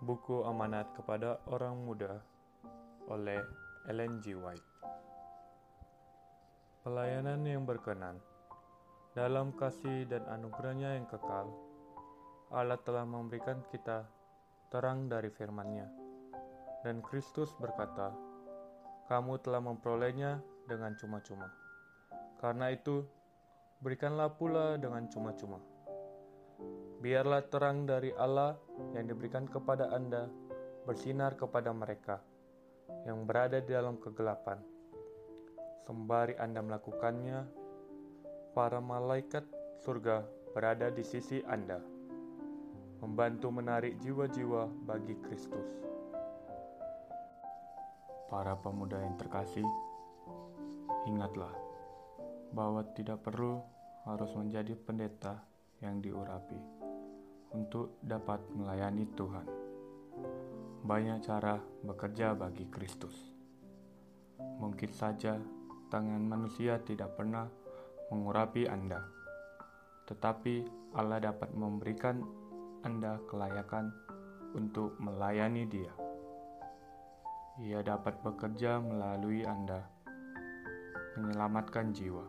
Buku Amanat kepada Orang Muda oleh Ellen G. White Pelayanan yang berkenan Dalam kasih dan anugerahnya yang kekal, Allah telah memberikan kita terang dari firman-Nya. Dan Kristus berkata, kamu telah memperolehnya dengan cuma-cuma. Karena itu, berikanlah pula dengan cuma-cuma. Biarlah terang dari Allah yang diberikan kepada Anda bersinar kepada mereka yang berada di dalam kegelapan. Sembari Anda melakukannya, para malaikat surga berada di sisi Anda, membantu menarik jiwa-jiwa bagi Kristus. Para pemuda yang terkasih, ingatlah bahwa tidak perlu harus menjadi pendeta yang diurapi untuk dapat melayani Tuhan. Banyak cara bekerja bagi Kristus. Mungkin saja tangan manusia tidak pernah mengurapi Anda, tetapi Allah dapat memberikan Anda kelayakan untuk melayani Dia. Ia dapat bekerja melalui Anda, menyelamatkan jiwa.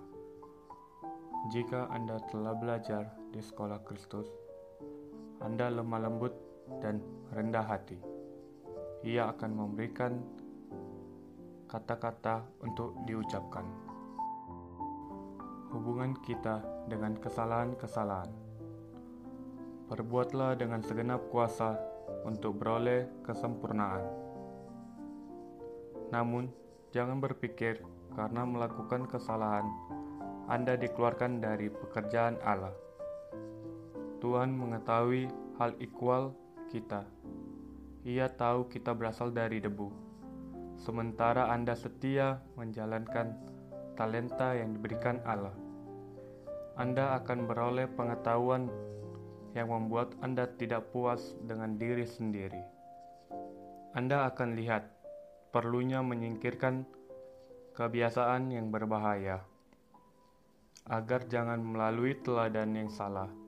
Jika Anda telah belajar di sekolah Kristus, anda lemah lembut dan rendah hati. Ia akan memberikan kata-kata untuk diucapkan. Hubungan kita dengan kesalahan-kesalahan. Perbuatlah dengan segenap kuasa untuk beroleh kesempurnaan. Namun, jangan berpikir karena melakukan kesalahan, Anda dikeluarkan dari pekerjaan Allah Tuhan mengetahui hal ikhwal kita. Ia tahu kita berasal dari debu. Sementara Anda setia menjalankan talenta yang diberikan Allah. Anda akan beroleh pengetahuan yang membuat Anda tidak puas dengan diri sendiri. Anda akan lihat perlunya menyingkirkan kebiasaan yang berbahaya agar jangan melalui teladan yang salah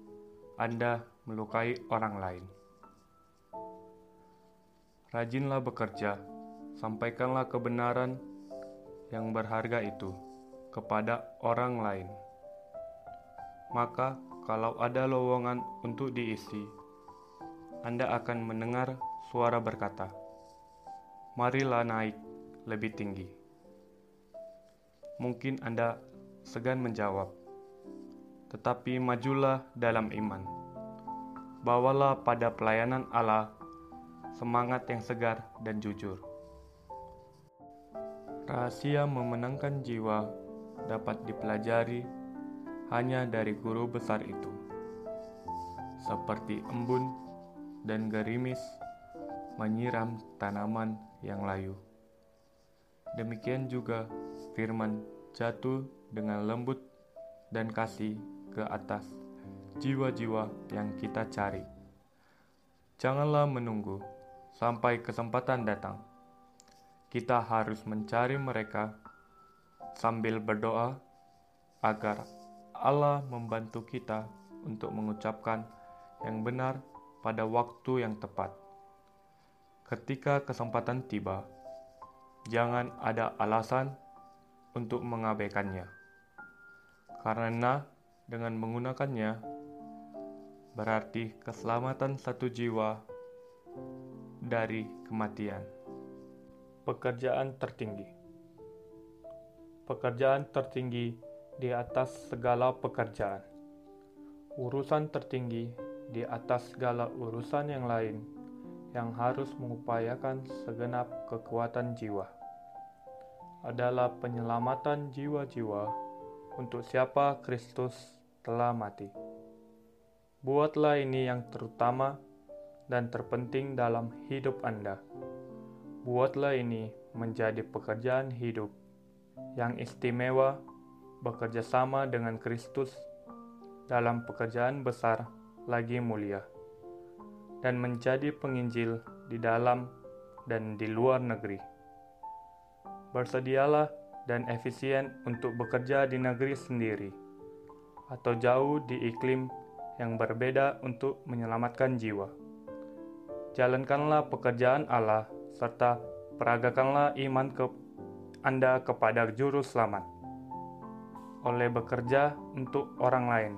anda melukai orang lain. Rajinlah bekerja, sampaikanlah kebenaran yang berharga itu kepada orang lain. Maka, kalau ada lowongan untuk diisi, Anda akan mendengar suara berkata, "Marilah naik lebih tinggi." Mungkin Anda segan menjawab, tetapi majulah dalam iman. Bawalah pada pelayanan Allah semangat yang segar dan jujur. Rahasia memenangkan jiwa dapat dipelajari hanya dari guru besar itu, seperti embun dan gerimis menyiram tanaman yang layu. Demikian juga firman jatuh dengan lembut dan kasih ke atas jiwa-jiwa yang kita cari. Janganlah menunggu sampai kesempatan datang. Kita harus mencari mereka sambil berdoa agar Allah membantu kita untuk mengucapkan yang benar pada waktu yang tepat. Ketika kesempatan tiba, jangan ada alasan untuk mengabaikannya, karena dengan menggunakannya berarti keselamatan satu jiwa dari kematian. Pekerjaan tertinggi, pekerjaan tertinggi di atas segala pekerjaan, urusan tertinggi di atas segala urusan yang lain yang harus mengupayakan segenap kekuatan jiwa adalah penyelamatan jiwa-jiwa untuk siapa Kristus telah mati. Buatlah ini yang terutama dan terpenting dalam hidup Anda. Buatlah ini menjadi pekerjaan hidup yang istimewa bekerja sama dengan Kristus dalam pekerjaan besar lagi mulia dan menjadi penginjil di dalam dan di luar negeri. Bersedialah dan efisien untuk bekerja di negeri sendiri, atau jauh di iklim yang berbeda untuk menyelamatkan jiwa. jalankanlah pekerjaan Allah, serta peragakanlah iman ke Anda kepada Juru Selamat oleh bekerja untuk orang lain.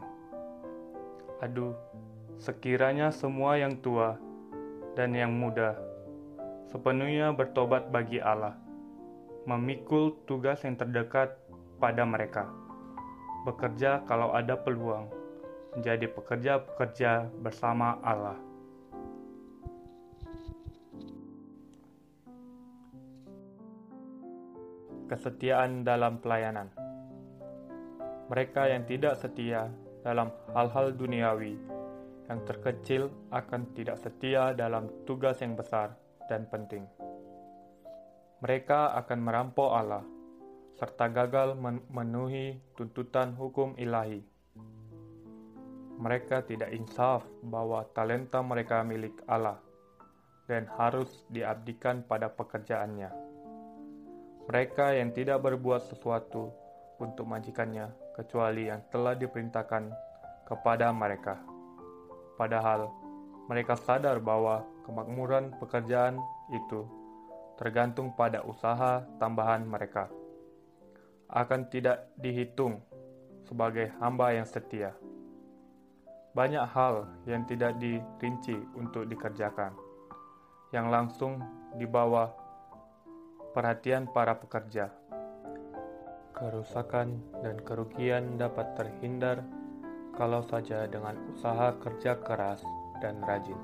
Aduh, sekiranya semua yang tua dan yang muda sepenuhnya bertobat bagi Allah, memikul tugas yang terdekat pada mereka, bekerja kalau ada peluang, menjadi pekerja-pekerja bersama Allah. Kesetiaan dalam pelayanan mereka yang tidak setia dalam hal-hal duniawi, yang terkecil akan tidak setia dalam tugas yang besar dan penting. Mereka akan merampok Allah, serta gagal memenuhi tuntutan hukum ilahi. Mereka tidak insaf bahwa talenta mereka milik Allah dan harus diabdikan pada pekerjaannya. Mereka yang tidak berbuat sesuatu untuk majikannya kecuali yang telah diperintahkan kepada mereka. Padahal mereka sadar bahwa kemakmuran pekerjaan itu tergantung pada usaha tambahan mereka. Akan tidak dihitung sebagai hamba yang setia. Banyak hal yang tidak dirinci untuk dikerjakan, yang langsung di bawah perhatian para pekerja Kerusakan dan kerugian dapat terhindar kalau saja dengan usaha kerja keras dan rajin.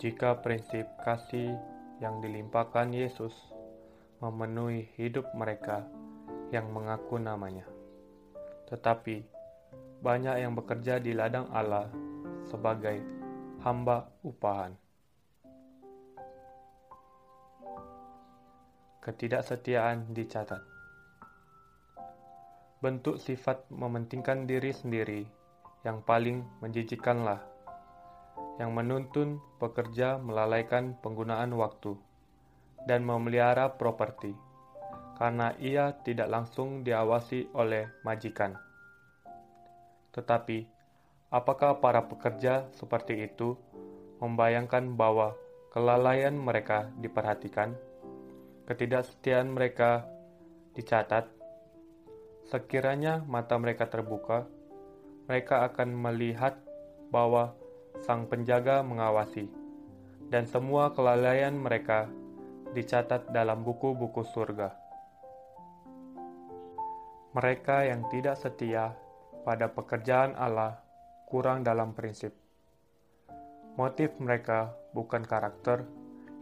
Jika prinsip kasih yang dilimpahkan Yesus memenuhi hidup mereka yang mengaku namanya. Tetapi banyak yang bekerja di ladang Allah sebagai hamba upahan. Ketidaksetiaan dicatat bentuk sifat mementingkan diri sendiri yang paling menjijikkanlah, yang menuntun pekerja melalaikan penggunaan waktu dan memelihara properti, karena ia tidak langsung diawasi oleh majikan. Tetapi, apakah para pekerja seperti itu membayangkan bahwa kelalaian mereka diperhatikan, ketidaksetiaan mereka dicatat, Sekiranya mata mereka terbuka, mereka akan melihat bahwa sang penjaga mengawasi, dan semua kelalaian mereka dicatat dalam buku-buku surga. Mereka yang tidak setia pada pekerjaan Allah kurang dalam prinsip. Motif mereka bukan karakter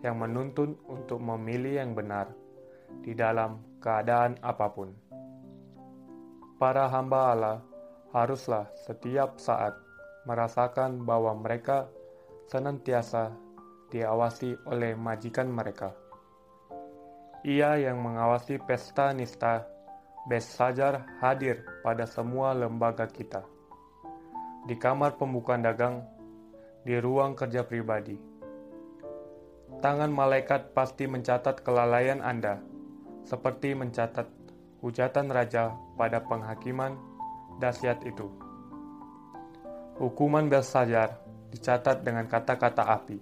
yang menuntun untuk memilih yang benar di dalam keadaan apa pun para hamba Allah haruslah setiap saat merasakan bahwa mereka senantiasa diawasi oleh majikan mereka. Ia yang mengawasi pesta nista Sajar hadir pada semua lembaga kita. Di kamar pembukaan dagang, di ruang kerja pribadi. Tangan malaikat pasti mencatat kelalaian Anda, seperti mencatat hujatan raja pada penghakiman dahsyat itu. Hukuman Belsajar dicatat dengan kata-kata api.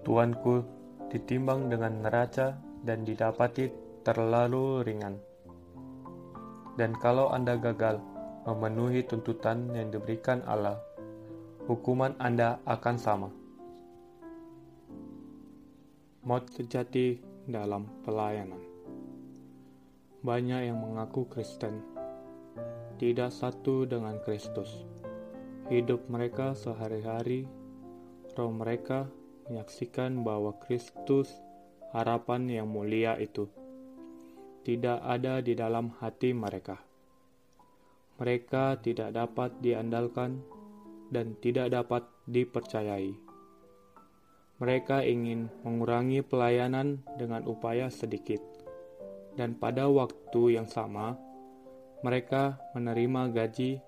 Tuanku ditimbang dengan neraca dan didapati terlalu ringan. Dan kalau Anda gagal memenuhi tuntutan yang diberikan Allah, hukuman Anda akan sama. Maut sejati dalam pelayanan banyak yang mengaku Kristen, tidak satu dengan Kristus. Hidup mereka sehari-hari, roh mereka menyaksikan bahwa Kristus, harapan yang mulia itu, tidak ada di dalam hati mereka. Mereka tidak dapat diandalkan dan tidak dapat dipercayai. Mereka ingin mengurangi pelayanan dengan upaya sedikit dan pada waktu yang sama mereka menerima gaji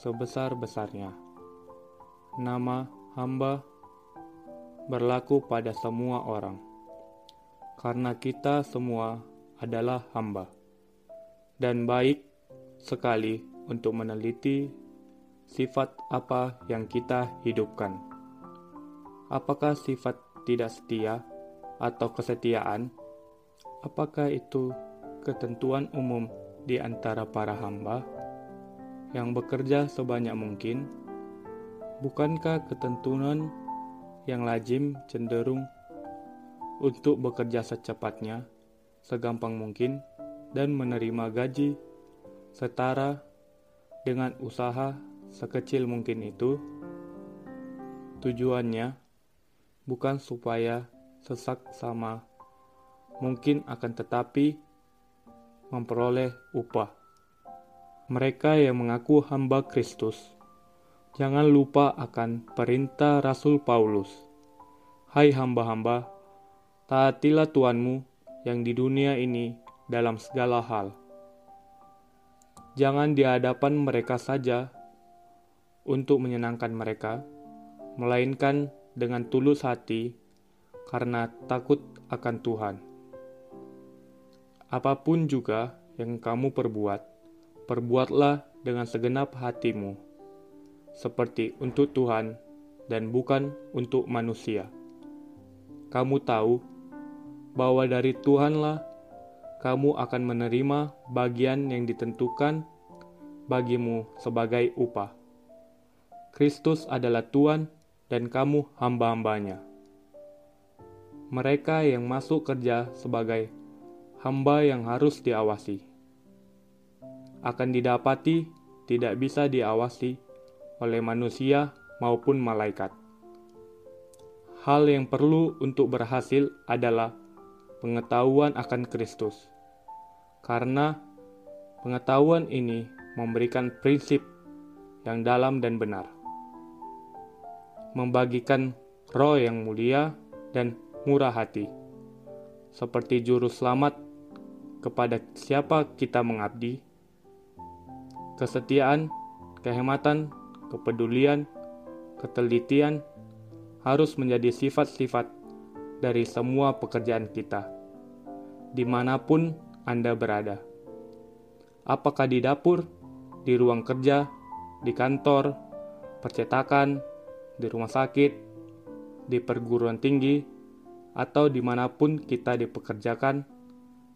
sebesar-besarnya. Nama hamba berlaku pada semua orang, karena kita semua adalah hamba, dan baik sekali untuk meneliti sifat apa yang kita hidupkan. Apakah sifat tidak setia atau kesetiaan? Apakah itu ketentuan umum di antara para hamba yang bekerja sebanyak mungkin? Bukankah ketentuan yang lazim cenderung untuk bekerja secepatnya, segampang mungkin, dan menerima gaji setara dengan usaha sekecil mungkin itu? Tujuannya bukan supaya sesak sama mungkin akan tetapi memperoleh upah. Mereka yang mengaku hamba Kristus, jangan lupa akan perintah Rasul Paulus. Hai hamba-hamba, taatilah Tuhanmu yang di dunia ini dalam segala hal. Jangan di hadapan mereka saja untuk menyenangkan mereka, melainkan dengan tulus hati karena takut akan Tuhan. Apa pun juga yang kamu perbuat, perbuatlah dengan segenap hatimu, seperti untuk Tuhan dan bukan untuk manusia. Kamu tahu bahwa dari Tuhanlah kamu akan menerima bagian yang ditentukan bagimu sebagai upah. Kristus adalah Tuhan dan kamu hamba-hambanya. Mereka yang masuk kerja sebagai hamba yang harus diawasi akan didapati tidak bisa diawasi oleh manusia maupun malaikat. Hal yang perlu untuk berhasil adalah pengetahuan akan Kristus, karena pengetahuan ini memberikan prinsip yang dalam dan benar. Membagikan roh yang mulia dan murah hati, seperti juru selamat kepada siapa kita mengabdi, kesetiaan, kehematan, kepedulian, ketelitian harus menjadi sifat-sifat dari semua pekerjaan kita, di mana pun Anda berada. Apakah di dapur, di ruang kerja, di kantor, percetakan, di rumah sakit, di perguruan tinggi, atau di mana pun kita dipekerjakan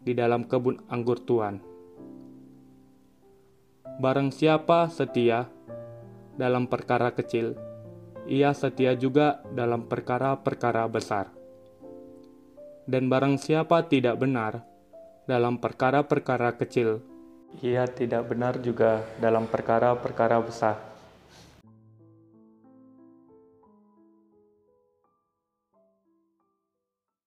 di dalam kebun anggur Tuhan. Barang siapa setia dalam perkara kecil, ia setia juga dalam perkara-perkara besar. Dan barang siapa tidak benar dalam perkara-perkara kecil, ia tidak benar juga dalam perkara-perkara besar.